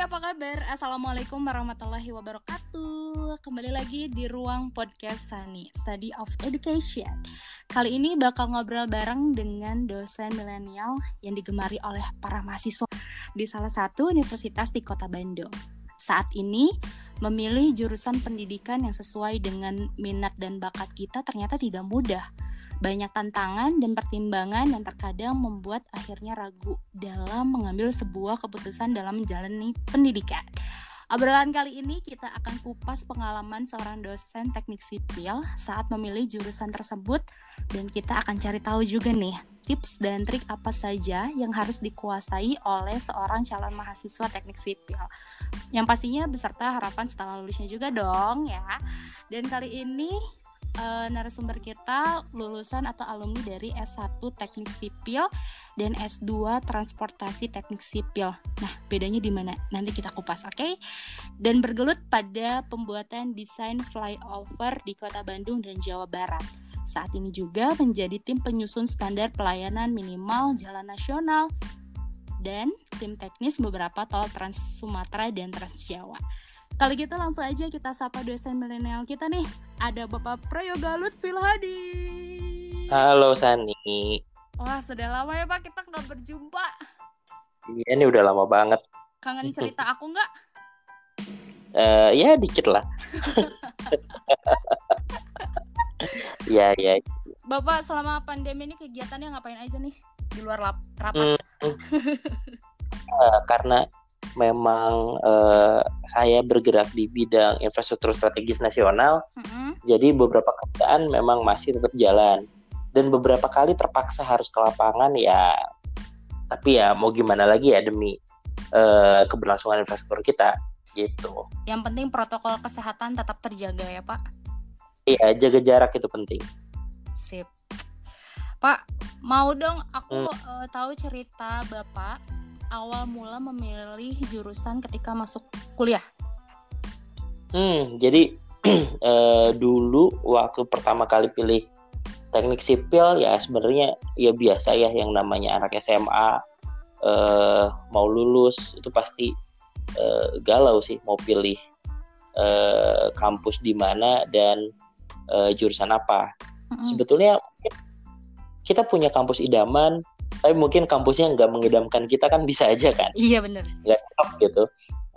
apa kabar? Assalamualaikum warahmatullahi wabarakatuh. Kembali lagi di ruang podcast Sani, Study of Education. Kali ini bakal ngobrol bareng dengan dosen milenial yang digemari oleh para mahasiswa di salah satu universitas di Kota Bandung. Saat ini memilih jurusan pendidikan yang sesuai dengan minat dan bakat kita ternyata tidak mudah banyak tantangan dan pertimbangan yang terkadang membuat akhirnya ragu dalam mengambil sebuah keputusan dalam menjalani pendidikan. Obrolan kali ini kita akan kupas pengalaman seorang dosen teknik sipil saat memilih jurusan tersebut dan kita akan cari tahu juga nih tips dan trik apa saja yang harus dikuasai oleh seorang calon mahasiswa teknik sipil. Yang pastinya beserta harapan setelah lulusnya juga dong ya. Dan kali ini uh, narasumber kita lulusan atau alumni dari S1 Teknik Sipil dan S2 Transportasi Teknik Sipil. Nah, bedanya di mana? Nanti kita kupas, oke? Okay? Dan bergelut pada pembuatan desain flyover di Kota Bandung dan Jawa Barat. Saat ini juga menjadi tim penyusun standar pelayanan minimal jalan nasional dan tim teknis beberapa tol Trans Sumatera dan Trans Jawa. Kali gitu langsung aja kita sapa dosen milenial kita nih. Ada Bapak Prayoga Lutfil Hadi. Halo Sani. Wah, sudah lama ya Pak kita nggak berjumpa. Iya, ini udah lama banget. Kangen cerita aku nggak? uh, ya dikit lah. ya ya. Bapak selama pandemi ini kegiatannya ngapain aja nih di luar lap rapat? Hmm. uh, karena memang uh, saya bergerak di bidang infrastruktur strategis nasional, mm-hmm. jadi beberapa kerjaan memang masih tetap jalan dan beberapa kali terpaksa harus ke lapangan ya. Tapi ya mau gimana lagi ya demi uh, keberlangsungan infrastruktur kita gitu. Yang penting protokol kesehatan tetap terjaga ya Pak. Iya jaga jarak itu penting. Sip. Pak mau dong aku hmm. uh, tahu cerita Bapak awal mula memilih jurusan ketika masuk kuliah? Hmm, jadi uh, dulu waktu pertama kali pilih teknik sipil ya sebenarnya ya biasa ya yang namanya anak SMA uh, eh, mau lulus itu pasti uh, galau sih mau pilih uh, kampus di mana dan uh, jurusan apa. Mm-hmm. Sebetulnya kita punya kampus idaman tapi mungkin kampusnya nggak mengidamkan kita kan bisa aja kan? Iya benar nggak top gitu.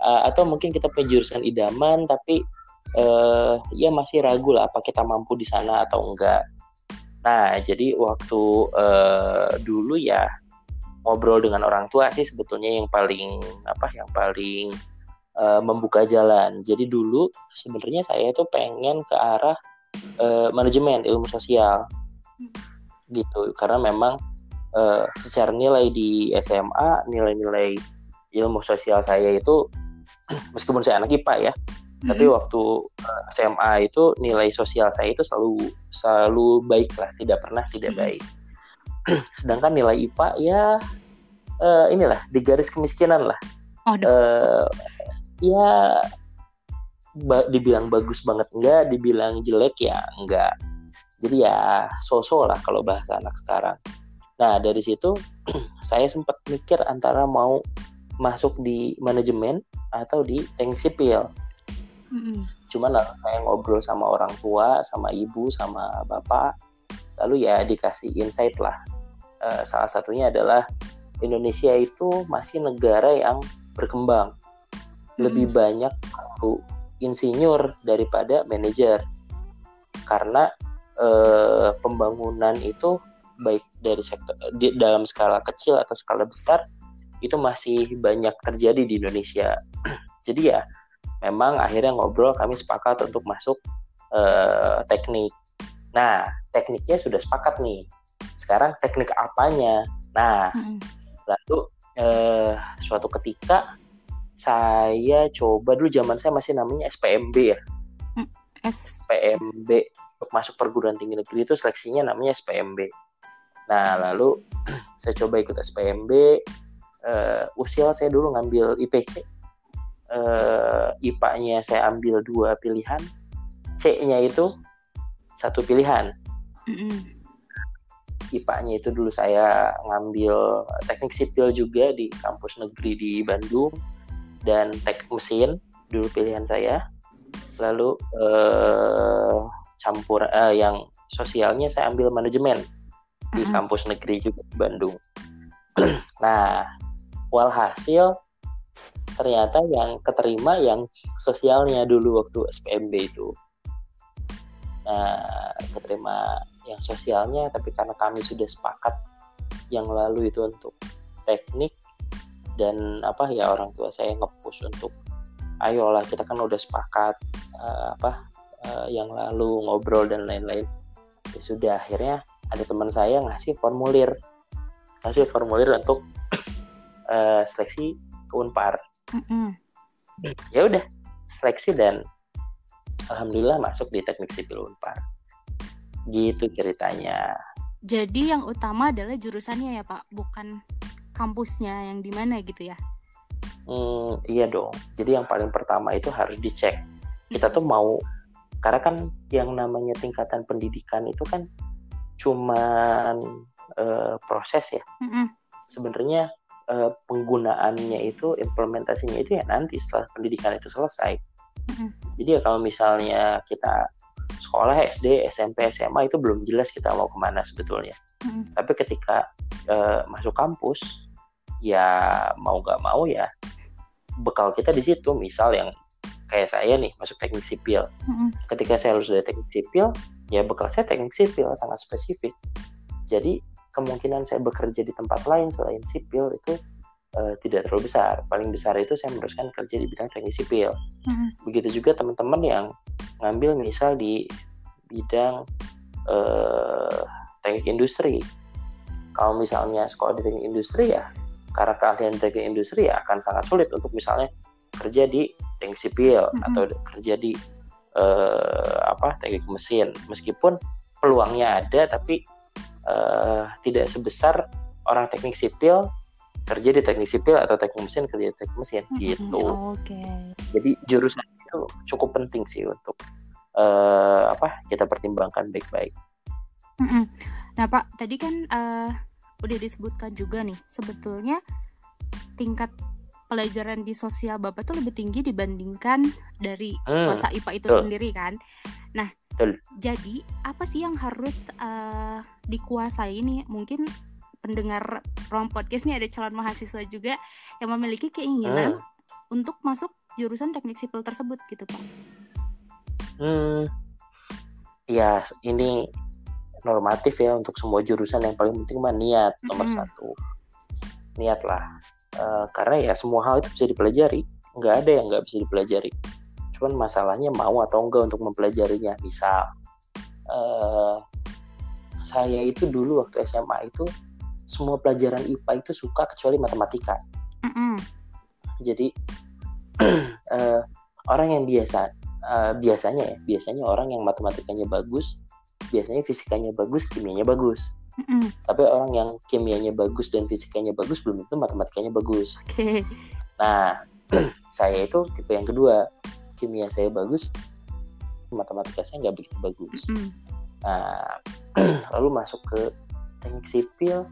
Uh, atau mungkin kita punya jurusan idaman tapi uh, ya masih ragu lah apa kita mampu di sana atau enggak nah jadi waktu uh, dulu ya ngobrol dengan orang tua sih sebetulnya yang paling apa yang paling uh, membuka jalan. Jadi dulu sebenarnya saya itu pengen ke arah uh, manajemen ilmu sosial. Hmm. gitu. Karena memang uh, secara nilai di SMA nilai-nilai ilmu sosial saya itu meskipun saya anak IPA ya hmm. tapi waktu uh, eh, SMA itu nilai sosial saya itu selalu selalu baik lah tidak pernah tidak baik. Sedangkan nilai IPA ya uh, inilah di garis kemiskinan lah. Oh, uh, ya ba dibilang bagus banget enggak dibilang jelek ya enggak. Jadi ya sosok lah kalau bahasa anak sekarang Nah dari situ saya sempat mikir antara mau masuk di manajemen atau di teknik sipil. Mm-hmm. Cuman lalu saya ngobrol sama orang tua, sama ibu, sama bapak, lalu ya dikasih insight lah. Uh, salah satunya adalah Indonesia itu masih negara yang berkembang, mm-hmm. lebih banyak insinyur daripada manajer, karena uh, pembangunan itu baik dari sektor di, dalam skala kecil atau skala besar itu masih banyak terjadi di Indonesia. Jadi ya memang akhirnya ngobrol kami sepakat untuk masuk uh, teknik. Nah tekniknya sudah sepakat nih. Sekarang teknik apanya? Nah hmm. lalu uh, suatu ketika saya coba dulu zaman saya masih namanya SPMB ya. Hmm. SPMB untuk masuk perguruan tinggi negeri itu seleksinya namanya SPMB. Nah, lalu saya coba ikut SPMB. Uh, eh, usia saya dulu ngambil IPC. Uh, eh, IPA-nya saya ambil dua pilihan. C-nya itu satu pilihan. Mm-hmm. IPA-nya itu dulu saya ngambil teknik sipil juga di kampus negeri di Bandung. dan teknik mesin dulu pilihan saya lalu eh, campur eh, yang sosialnya saya ambil manajemen di kampus negeri juga di Bandung. Nah walhasil ternyata yang keterima yang sosialnya dulu waktu SPMB itu. Nah keterima yang sosialnya tapi karena kami sudah sepakat yang lalu itu untuk teknik dan apa ya orang tua saya ngepush untuk ayolah kita kan udah sepakat eh, apa eh, yang lalu ngobrol dan lain-lain. Ya sudah akhirnya ada teman saya ngasih formulir ngasih formulir untuk eh, seleksi ke Unpar ya udah seleksi dan alhamdulillah masuk di teknik sipil Unpar gitu ceritanya Jadi yang utama adalah jurusannya ya Pak, bukan kampusnya yang di mana gitu ya. Hmm, iya dong. Jadi yang paling pertama itu harus dicek. Kita tuh mau karena kan yang namanya tingkatan pendidikan itu kan cuman eh, proses ya. Mm-mm. Sebenarnya eh, penggunaannya itu implementasinya itu ya nanti setelah pendidikan itu selesai. Mm-mm. Jadi ya kalau misalnya kita sekolah SD, SMP, SMA itu belum jelas kita mau ke mana sebetulnya. Mm-mm. Tapi ketika eh, masuk kampus, ya mau nggak mau ya bekal kita di situ. Misal yang kayak saya nih masuk teknik sipil. Mm-mm. Ketika saya lulus dari teknik sipil, ya bekal saya teknik sipil sangat spesifik. Jadi kemungkinan saya bekerja di tempat lain selain sipil itu eh, tidak terlalu besar. Paling besar itu saya meneruskan kerja di bidang teknik sipil. Mm-mm. Begitu juga teman-teman yang ngambil misal di bidang eh, teknik industri. Kalau misalnya sekolah di teknik industri ya, karena keahlian teknik industri ya akan sangat sulit untuk misalnya kerja di teknik sipil Mhm. atau kerja di eh, apa teknik mesin. Meskipun peluangnya ada, tapi eh, tidak sebesar orang teknik sipil kerja di teknik sipil atau teknik mesin kerja di teknik mesin Mm-mm. gitu. Oke. Jadi jurusan itu cukup penting sih untuk eh, apa kita pertimbangkan baik-baik. Mm-mm. Nah Pak, tadi kan eh, udah disebutkan juga nih, sebetulnya tingkat pelajaran di sosial Bapak tuh lebih tinggi dibandingkan dari Hmm, kuasa IPA itu betul. sendiri kan. Nah, Betul. jadi apa sih yang harus eh, dikuasai nih? Mungkin pendengar ruang podcast nih ada calon mahasiswa juga yang memiliki keinginan Hmm. untuk masuk jurusan teknik sipil tersebut gitu Pak. Hmm, ya ini normatif ya untuk semua jurusan yang paling penting mah niat nomor Mm-mm. satu. Niat lah. Eh, karena ya semua hal itu bisa dipelajari. Nggak ada yang nggak bisa dipelajari. Cuman masalahnya mau atau enggak untuk mempelajarinya. Misal, eh, saya itu dulu waktu SMA itu semua pelajaran IPA itu suka kecuali matematika. Mm-mm. jadi eh, orang yang biasa eh, biasanya ya biasanya orang yang matematikanya bagus biasanya fisikanya bagus kimianya bagus Mm-mm. tapi orang yang kimianya bagus dan fisikanya bagus belum tentu matematikanya bagus Oke. nah saya itu tipe yang kedua kimia saya bagus matematika saya nggak begitu bagus Mm-mm. Nah, lalu masuk ke teknik sipil.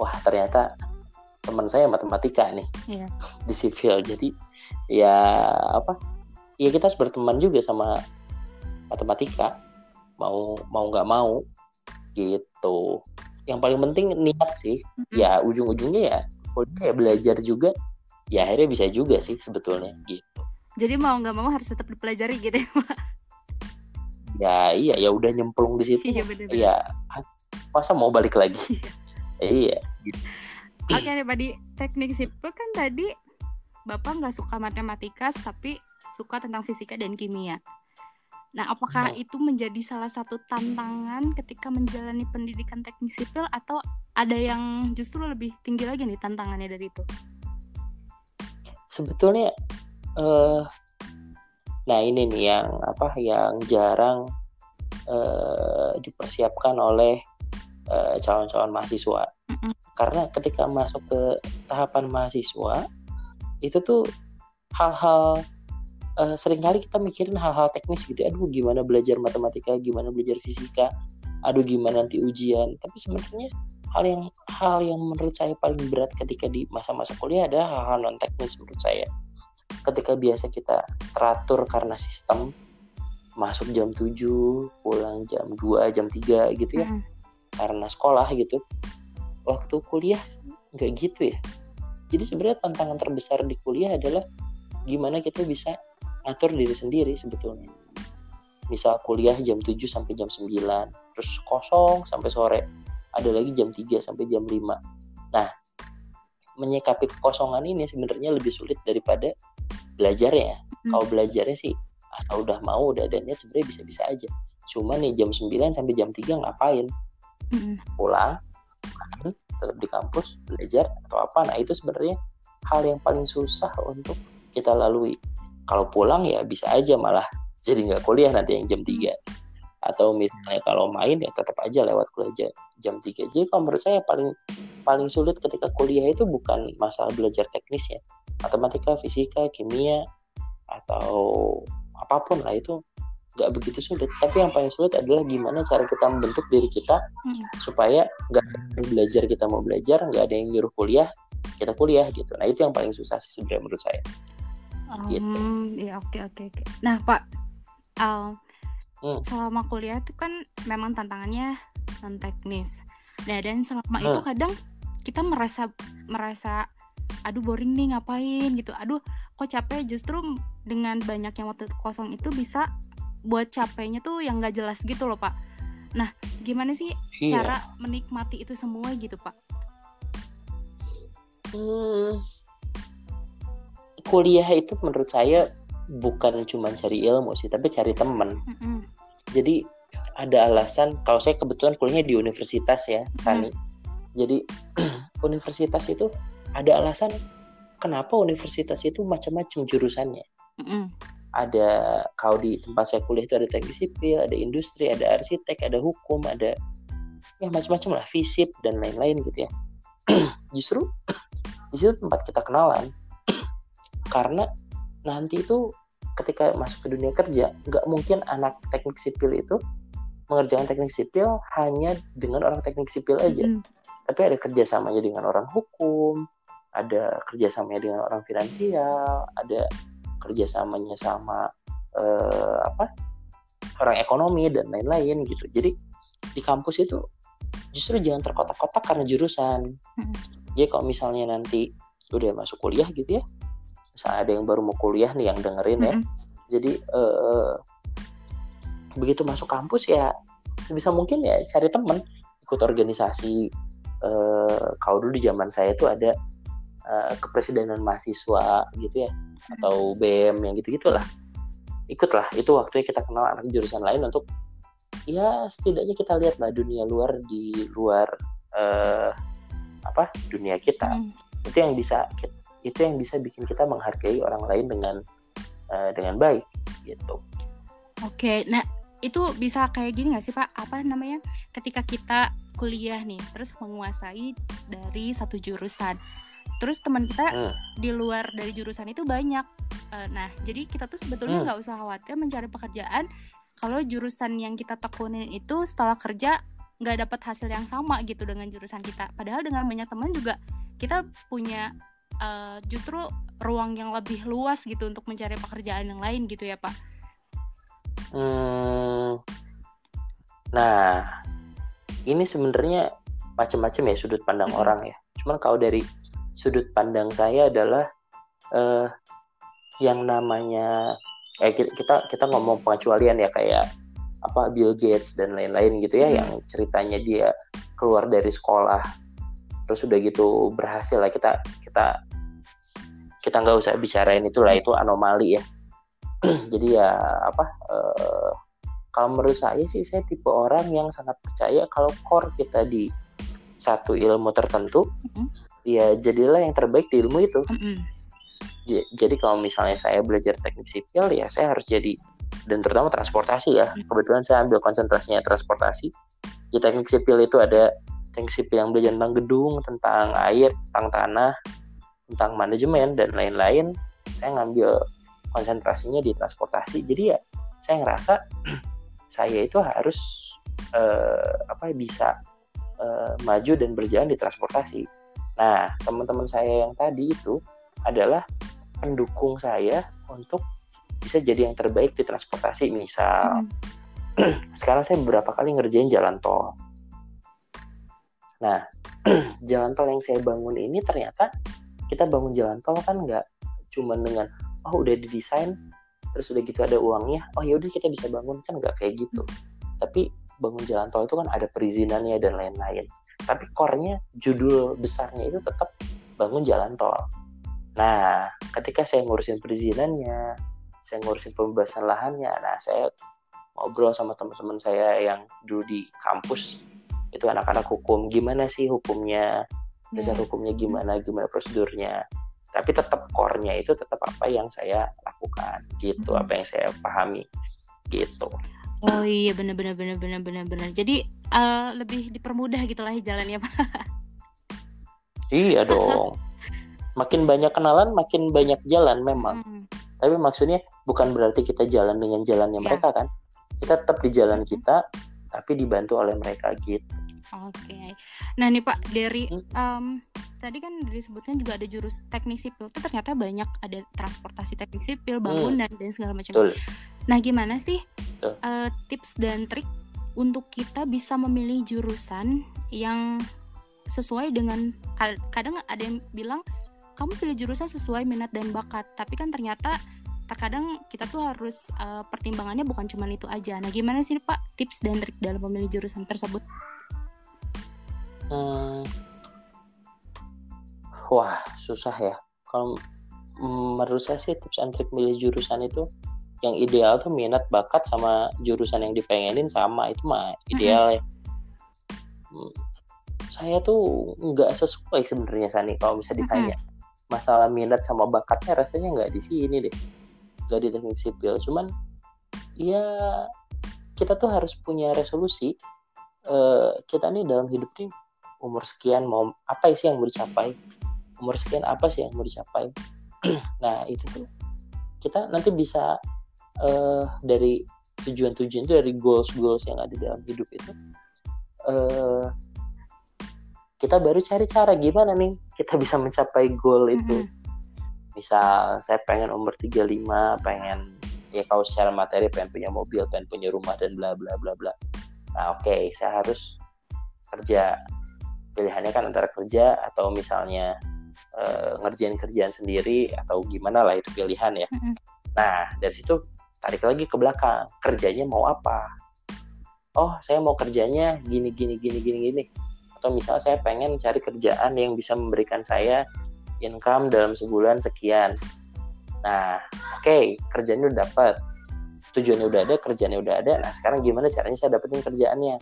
Wah, ternyata teman saya matematika nih Iya. di sipil. Jadi ya apa? Ya kita harus berteman juga sama matematika. Mau mau nggak mau gitu. Yang paling penting niat sih. Mm-mm. Ya ujung-ujungnya ya kuliah ya belajar juga. Ya akhirnya bisa juga sih sebetulnya gitu. Jadi mau nggak mau harus tetap dipelajari gitu ya Pak. Ya iya ya udah nyemplung di situ. Iya benar. Ya masa mau balik lagi? iya. Oke nih Pak di teknik sipil kan tadi Bapak nggak suka matematika tapi suka tentang fisika dan kimia. Nah, apakah itu menjadi salah satu tantangan ketika menjalani pendidikan teknik sipil atau ada yang justru lebih tinggi lagi nih tantangannya dari itu? sebetulnya eh nah ini nih yang apa yang jarang eh, dipersiapkan oleh eh, calon-calon mahasiswa Mm-mm. karena ketika masuk ke tahapan mahasiswa itu tuh hal-hal eh, sering kali kita mikirin hal-hal teknis gitu aduh gimana belajar matematika gimana belajar fisika? Aduh gimana nanti ujian? Tapi sebenarnya hal yang hal yang menurut saya paling berat ketika di masa-masa kuliah adalah hal-hal non teknis menurut saya. Ketika biasa kita teratur karena sistem masuk jam 7 pulang jam 2 jam 3 gitu ya. Mm-mm. karena sekolah gitu. Waktu kuliah nggak gitu ya. Jadi sebenarnya tantangan terbesar di kuliah adalah gimana kita bisa ngatur diri sendiri sebetulnya. Misal kuliah jam 7 sampai jam 9 terus kosong sampai sore ada lagi jam 3 sampai jam 5 nah menyikapi kekosongan ini sebenarnya lebih sulit daripada belajarnya. Hmm. kalau belajarnya sih asal udah mau udah ada niat sebenarnya bisa-bisa aja. Cuma nih jam 9 sampai jam 3 ngapain? Mm-mm. pulang makan, tetap di kampus belajar atau apa. Nah itu sebenarnya hal yang paling susah untuk kita lalui kalau pulang ya bisa aja malah jadi nggak kuliah nanti yang jam 3 atau misalnya kalau main ya tetap aja lewat kuliah ja- jam 3 jadi kalau menurut saya paling paling sulit ketika kuliah itu bukan masalah belajar teknis ya. Matematika fisika kimia atau apa pun lah itu nggak begitu sulit. Tapi yang paling sulit adalah gimana cara kita membentuk diri kita Hmm. supaya nggak belajar kita mau belajar nggak ada yang nyuruh kuliah kita kuliah gitu. Nah itu yang paling susah sih sebenarnya menurut saya Gitu. Ya oke oke oke. Nah Pak, um, Hmm. selama kuliah itu kan memang tantangannya non teknis. Nah dan selama itu Hmm. kadang kita merasa merasa aduh boring nih ngapain gitu. Aduh kok capek justru dengan banyak yang waktu kosong itu bisa buat capeknya tuh yang nggak jelas gitu loh Pak. Nah gimana sih iya cara menikmati itu semua gitu Pak? Hmm, kuliah itu menurut saya bukan cuma cari ilmu sih tapi cari teman Mm-mm. jadi ada alasan kalau saya kebetulan kuliahnya di universitas ya Sani jadi universitas itu ada alasan kenapa universitas itu macam-macam jurusannya Mm-mm. ada kalau di tempat saya kuliah itu ada teknik sipil, ada industri, ada arsitek, ada hukum, ada ya macam-macam lah, fisip dan lain-lain gitu ya. Justru di situ tempat kita kenalan karena nanti itu ketika masuk ke dunia kerja nggak mungkin anak teknik sipil itu mengerjakan teknik sipil hanya dengan orang teknik sipil aja Mm-mm. tapi ada kerjasamanya dengan orang hukum, ada kerjasamanya dengan orang finansial, ada kerjasamanya sama eh, apa orang ekonomi dan lain-lain gitu. Jadi di kampus itu justru jangan terkotak-kotak karena jurusan. Mm. Jadi kalau misalnya nanti udah masuk kuliah gitu ya, misalnya ada yang baru mau kuliah nih yang dengerin ya, Mm-mm. jadi eh, begitu masuk kampus ya sebisa mungkin ya cari temen ikut organisasi. Eh, kalau dulu di zaman saya itu ada eh, kepresidenan mahasiswa gitu ya atau BEM yang gitu gitulah ikutlah itu waktunya kita kenal anak jurusan lain untuk ya setidaknya kita lihat lah dunia luar di luar eh, apa dunia kita. Mm. itu yang bisa itu yang bisa bikin kita menghargai orang lain dengan eh, dengan baik gitu Oke, nah itu bisa kayak gini gak sih Pak? Apa namanya? Ketika kita kuliah nih, terus menguasai dari satu jurusan, terus teman kita Hmm. di luar dari jurusan itu banyak. Eh, nah, jadi kita tuh sebetulnya Hmm. nggak usah khawatir mencari pekerjaan kalau jurusan yang kita tekunin itu setelah kerja nggak dapat hasil yang sama gitu dengan jurusan kita. Padahal dengan banyak teman juga kita punya eh, justru ruang yang lebih luas gitu untuk mencari pekerjaan yang lain gitu ya Pak. Hmm, nah, ini sebenarnya macam-macam ya sudut pandang Mm-mm. orang ya. Cuman kalau dari sudut pandang saya adalah eh, yang namanya eh ki- kita kita ngomong pengecualian ya kayak apa Bill Gates dan lain-lain gitu ya Mm. yang ceritanya dia keluar dari sekolah terus udah gitu berhasil lah kita kita kita nggak usah bicarain itu lah itu anomali ya. Jadi ya apa eh, kalau menurut saya sih saya tipe orang yang sangat percaya kalau core kita di satu ilmu tertentu Mm-mm. ya jadilah yang terbaik di ilmu itu. Mm-mm. J- jadi kalau misalnya saya belajar teknik sipil ya saya harus jadi dan terutama transportasi ya. Kebetulan saya ambil konsentrasinya transportasi. Di teknik sipil itu ada teknik sipil yang belajar tentang gedung tentang air tentang tanah tentang manajemen dan lain-lain saya ngambil konsentrasinya di transportasi. Jadi ya saya ngerasa saya itu harus eh, apa bisa eh, maju dan berjalan di transportasi. Nah teman-teman saya yang tadi itu adalah pendukung saya untuk bisa jadi yang terbaik di transportasi misal. Hmm. sekarang saya beberapa kali ngerjain jalan tol. Nah jalan tol yang saya bangun ini ternyata kita bangun jalan tol kan nggak cuma dengan oh udah didesain terus udah gitu ada uangnya oh ya udah kita bisa bangun kan nggak kayak gitu. Tapi bangun jalan tol itu kan ada perizinannya dan lain-lain. Tapi core-nya judul besarnya itu tetap bangun jalan tol. Nah ketika saya ngurusin perizinannya saya ngurusin pembebasan lahannya nah saya ngobrol sama teman-teman saya yang dulu di kampus itu anak-anak hukum gimana sih hukumnya dasar hmm. hukumnya gimana gimana prosedurnya tapi tetap core-nya itu tetap apa yang saya lakukan gitu hmm. apa yang saya pahami gitu oh iya benar benar benar benar benar benar jadi uh, lebih dipermudah gitulah jalannya pak iya dong makin banyak kenalan makin banyak jalan memang hmm. tapi maksudnya bukan berarti kita jalan dengan jalannya yeah. mereka kan kita tetap di jalan hmm. kita tapi dibantu oleh mereka gitu oke okay. nah nih pak dari hmm. um, tadi kan disebutkan juga ada jurus teknik sipil itu ternyata banyak ada transportasi teknik sipil bangunan hmm. dan segala macam Betul. nah gimana sih uh, tips dan trik untuk kita bisa memilih jurusan yang sesuai dengan kadang ada yang bilang kamu pilih jurusan sesuai minat dan bakat tapi kan ternyata terkadang kita tuh harus uh, pertimbangannya bukan cuma itu aja. Nah, gimana sih Pak tips dan trik dalam memilih jurusan tersebut? Hmm, wah susah ya. Kalau menurut saya sih tips and trick milih jurusan itu yang ideal tuh minat bakat sama jurusan yang dipengenin sama itu mah ideal ya. Hmm, saya tuh nggak sesuai sebenarnya Sani kalau bisa ditanya. Masalah minat sama bakatnya rasanya nggak di sini deh. Nggak di teknik sipil. Cuman ya kita tuh harus punya resolusi. Uh, kita nih dalam hidup nih umur sekian mau apa sih yang mau dicapai? Umur sekian apa sih yang mau dicapai? Nah itu tuh kita nanti bisa uh, dari tujuan-tujuan itu dari goals-goals yang ada dalam hidup itu uh, kita baru cari cara gimana nih kita bisa mencapai goal itu. Mm-hmm. misal saya pengen umur 35 pengen ya kalau secara materi pengen punya mobil pengen punya rumah dan bla bla bla bla. Nah oke okay, saya harus kerja pilihannya kan antara kerja atau misalnya uh, ngerjain kerjaan sendiri atau gimana lah itu pilihan ya. Mm-hmm. Nah dari situ tarik lagi ke belakang kerjanya mau apa? Oh saya mau kerjanya gini gini gini gini gini. Atau misalnya saya pengen cari kerjaan yang bisa memberikan saya income dalam sebulan sekian. Nah oke okay, kerjanya udah dapat tujuannya udah ada kerjanya udah ada. Nah sekarang gimana caranya saya dapetin kerjaannya?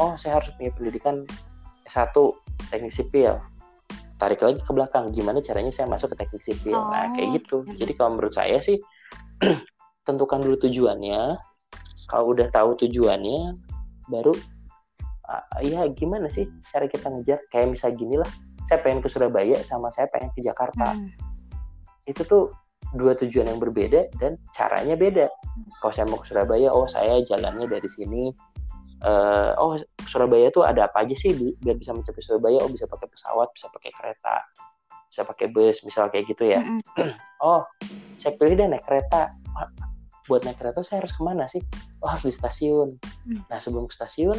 Oh saya harus punya pendidikan S1 teknik sipil. Tarik lagi ke belakang gimana caranya saya masuk ke teknik sipil? Oh. nah kayak gitu. jadi kalau menurut saya sih tentukan dulu tujuannya. Kalau udah tahu tujuannya baru uh, ya gimana sih cara kita ngejar? Kayak misal gini lah saya pengen ke Surabaya sama saya pengen ke Jakarta. Hmm. itu tuh dua tujuan yang berbeda dan caranya beda. Kalau saya mau ke Surabaya oh saya jalannya dari sini uh, oh Surabaya tuh ada apa aja sih? Biar bisa mencapai Surabaya oh bisa pakai pesawat bisa pakai kereta bisa pakai bus misal kayak gitu ya. Mm -hmm. oh saya pilih deh naik kereta. Buat naik kereta saya harus ke mana sih? Oh harus di stasiun. Mm. nah sebelum ke stasiun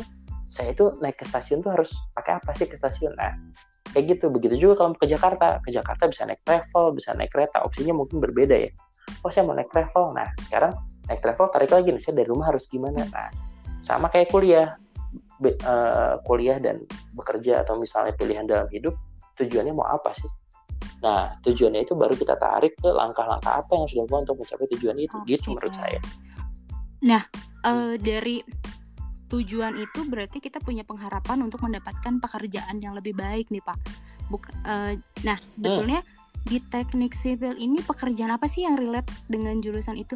saya itu naik ke stasiun tuh harus pakai apa sih ke stasiun? Nah kayak gitu. Begitu juga kalau ke Jakarta. Ke Jakarta bisa naik travel bisa naik kereta. Opsinya mungkin berbeda ya. Oh saya mau naik travel. Nah sekarang naik travel tarik lagi nih. Saya dari rumah harus gimana? Mm. nah sama kayak kuliah. Be, uh, kuliah dan bekerja atau misalnya pilihan dalam hidup tujuannya mau apa sih? Nah tujuannya itu baru kita tarik ke langkah-langkah apa yang harus dilakukan untuk mencapai tujuan itu okay. gitu menurut saya. Nah uh, dari tujuan itu berarti kita punya pengharapan untuk mendapatkan pekerjaan yang lebih baik nih pak. Buk uh, nah sebetulnya hmm. di teknik sipil ini pekerjaan apa sih yang relate dengan jurusan itu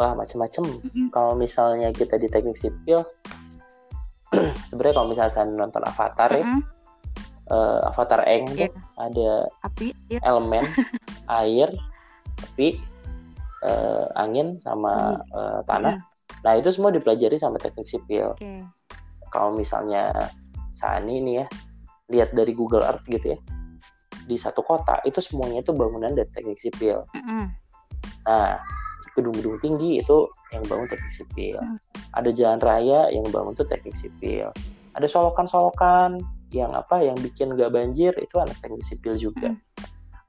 wah macam-macam mm-hmm. kalau misalnya kita di teknik sipil sebenarnya kalau misalnya saya nonton Avatar mm-hmm. ya uh, Avatar Eng yeah. ada api yeah. elemen air api uh, angin sama uh, tanah mm-hmm. nah itu semua dipelajari sama teknik sipil okay. kalau misalnya saat ini ya lihat dari Google Earth gitu ya di satu kota itu semuanya itu bangunan dari teknik sipil. Mm-mm. Nah, gedung-gedung tinggi itu yang bangun teknik sipil. Hmm. Ada jalan raya yang bangun tuh teknik sipil. Ada solokan-solokan yang apa yang bikin gak banjir itu anak teknik sipil juga. Hmm.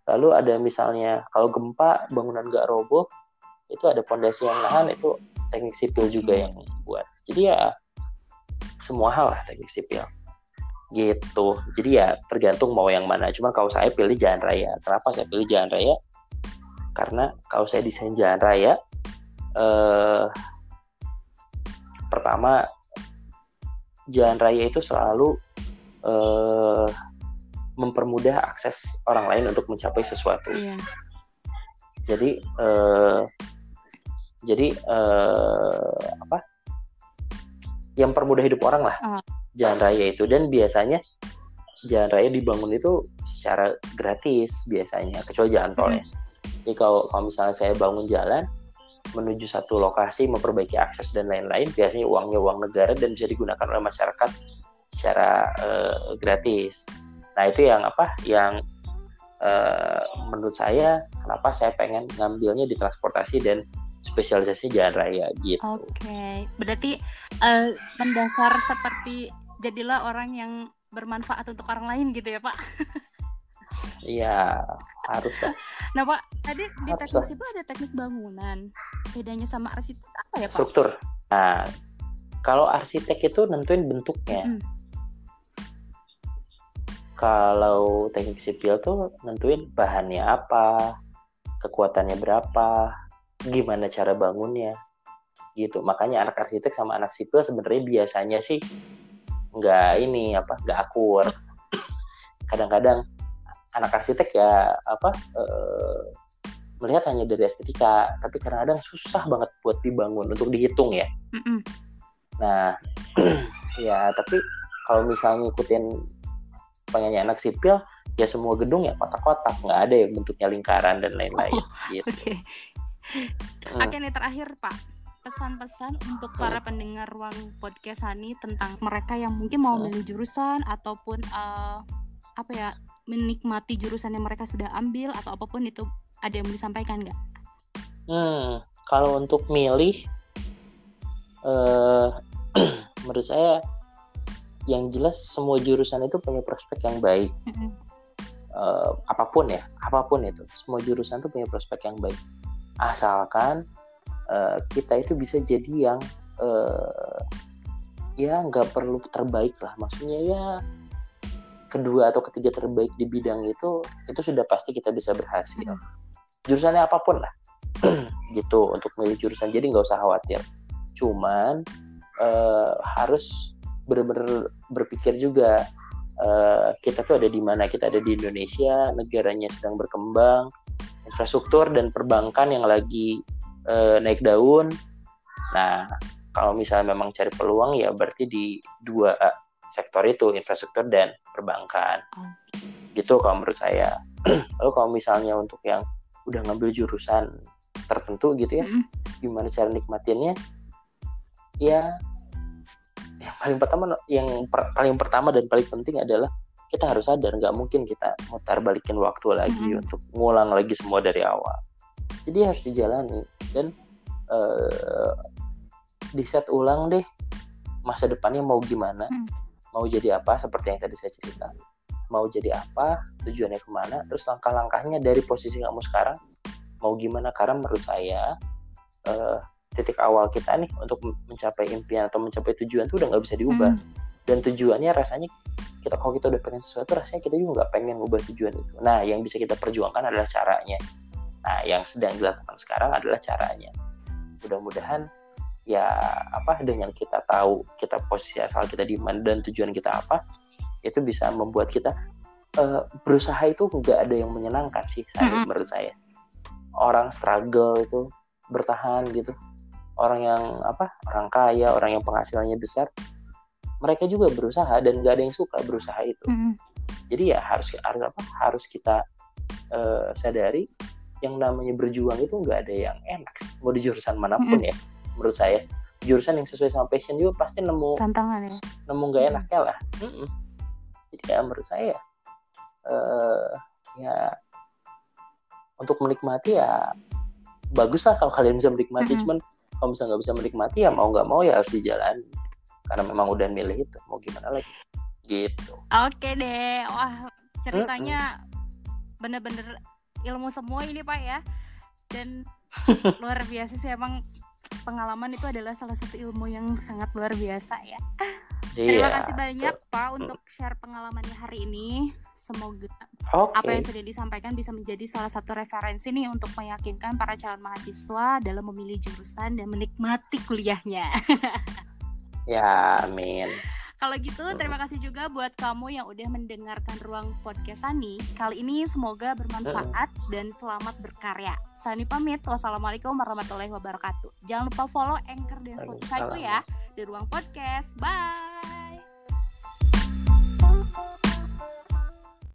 Lalu ada misalnya kalau gempa bangunan gak roboh itu ada pondasi yang nahan itu teknik sipil juga yang buat. Jadi ya semua hal lah teknik sipil gitu. Jadi ya tergantung mau yang mana. Cuman kalau saya pilih jalan raya. Kenapa saya pilih jalan raya? Karena kalau saya desain jalan raya, eh, pertama jalan raya itu selalu eh, mempermudah akses orang lain untuk mencapai sesuatu. Iya. Jadi eh, jadi eh, apa? Yang permudah hidup orang lah Ah. jalan raya itu dan biasanya jalan raya dibangun itu secara gratis biasanya kecuali jalan tol ya. Jadi kalau kalau misalnya saya bangun jalan menuju satu lokasi memperbaiki akses dan lain-lain biasanya uangnya uang negara dan bisa digunakan oleh masyarakat secara eh, gratis. Nah itu yang apa? Yang eh, menurut saya kenapa saya pengen ngambilnya di transportasi dan spesialisasi jalan raya gitu. Oke, berarti eh, mendasar seperti jadilah orang yang bermanfaat untuk orang lain gitu ya Pak. Iya harus lah. Nah Pak, tadi di Harus teknik sipil ada teknik bangunan. Bedanya sama arsitek apa ya Pak? struktur. Nah kalau arsitek itu nentuin bentuknya. Mm. Kalau teknik sipil tuh nentuin bahannya apa, kekuatannya berapa, gimana cara bangunnya, gitu. Makanya anak arsitek sama anak sipil sebenarnya biasanya sih nggak ini apa, nggak akur. Kadang-kadang anak arsitek ya apa eh, melihat hanya dari estetika, tapi kadang-kadang susah banget buat dibangun untuk dihitung ya. Mm-mm. Nah, ya tapi kalau misalnya ngikutin pengennya anak sipil, ya semua gedung ya kotak-kotak, nggak ada yang bentuknya lingkaran dan lain-lain. gitu. Oke. Hmm. Oke nih terakhir Pak. Pesan-pesan untuk para pendengar ruang podcast Hani tentang mereka yang mungkin mau Hmm. milih jurusan ataupun eh, apa ya menikmati jurusan yang mereka sudah ambil atau apa pun itu ada yang mau disampaikan nggak? Hmm, kalau untuk milih, eh menurut saya yang jelas semua jurusan itu punya prospek yang baik. Mm-mm. Eh, apa pun ya, apa pun itu, semua jurusan itu punya prospek yang baik. Asalkan eh, kita itu bisa jadi yang eh, ya nggak perlu terbaik lah. Maksudnya ya kedua atau ketiga terbaik di bidang itu itu sudah pasti kita bisa berhasil. Hmm. Jurusannya apa pun lah, gitu untuk milih jurusan. Jadi nggak usah khawatir. Cuman eh, harus benar-benar berpikir juga eh, kita tuh ada di mana kita ada di Indonesia negaranya sedang berkembang infrastruktur dan perbankan yang lagi eh, naik daun nah kalau misalnya memang cari peluang ya berarti di dua sektor itu infrastruktur dan perbankan gitu kalau menurut saya lalu kalau misalnya untuk yang udah ngambil jurusan tertentu gitu ya Mm-mm. gimana cara nikmatinnya ya yang paling pertama yang per- paling pertama dan paling penting adalah kita harus sadar nggak mungkin kita mutar balikin waktu lagi Mhm. untuk ngulang lagi semua dari awal jadi harus dijalani dan eh di set ulang deh masa depannya mau gimana Hmm. Mau jadi apa seperti yang tadi saya cerita. Mau jadi apa tujuannya ke mana terus langkah-langkahnya dari posisi kamu sekarang mau gimana? Karena menurut saya eh, titik awal kita nih untuk mencapai impian atau mencapai tujuan itu udah nggak bisa diubah. Hmm. dan tujuannya rasanya kita kalau kita udah pengen sesuatu rasanya kita juga nggak pengen ngubah tujuan itu. Nah yang bisa kita perjuangkan adalah caranya. Nah yang sedang dilakukan sekarang adalah caranya. Mudah-mudahan ya apa dengan kita tahu kita posisi asal kita di mana dan tujuan kita apa itu bisa membuat kita eh, berusaha itu nggak ada yang menyenangkan sih saya Mm-mm. menurut saya. Orang struggle itu bertahan gitu. Orang yang apa orang kaya orang yang penghasilannya besar mereka juga berusaha dan nggak ada yang suka berusaha itu. Mm-mm. jadi ya harus harus apa harus kita eh, sadari yang namanya berjuang itu nggak ada yang enak mau di jurusan mana pun ya menurut saya. Jurusan yang sesuai sama passion juga pasti nemu Tantangan ya. nemu nggak enaknya lah. Mm-mm. jadi ya menurut saya eh, ya untuk menikmati ya bagus lah kalau kalian bisa menikmati. Mm-mm. cuman kalau misalnya nggak bisa menikmati ya mau nggak mau ya harus dijalani. Karena memang udah milih itu mau gimana lagi? Gitu. Oke deh, wah ceritanya bener-bener ilmu semua ini pak ya, dan luar biasa sih emang pengalaman itu adalah salah satu ilmu yang sangat luar biasa ya. Terima iya kasih banyak pak untuk share pengalamannya hari ini. Semoga oke apa yang sudah disampaikan bisa menjadi salah satu referensi nih untuk meyakinkan para calon mahasiswa dalam memilih jurusan dan menikmati kuliahnya. ya amin Kalau gitu, terima kasih juga buat kamu yang udah mendengarkan ruang podcast Sani. Kali ini semoga bermanfaat dan selamat berkarya. Sani pamit. Wassalamualaikum warahmatullahi wabarakatuh. Jangan lupa follow Anchor dan Spotify itu ya di Ruang Podcast. Bye.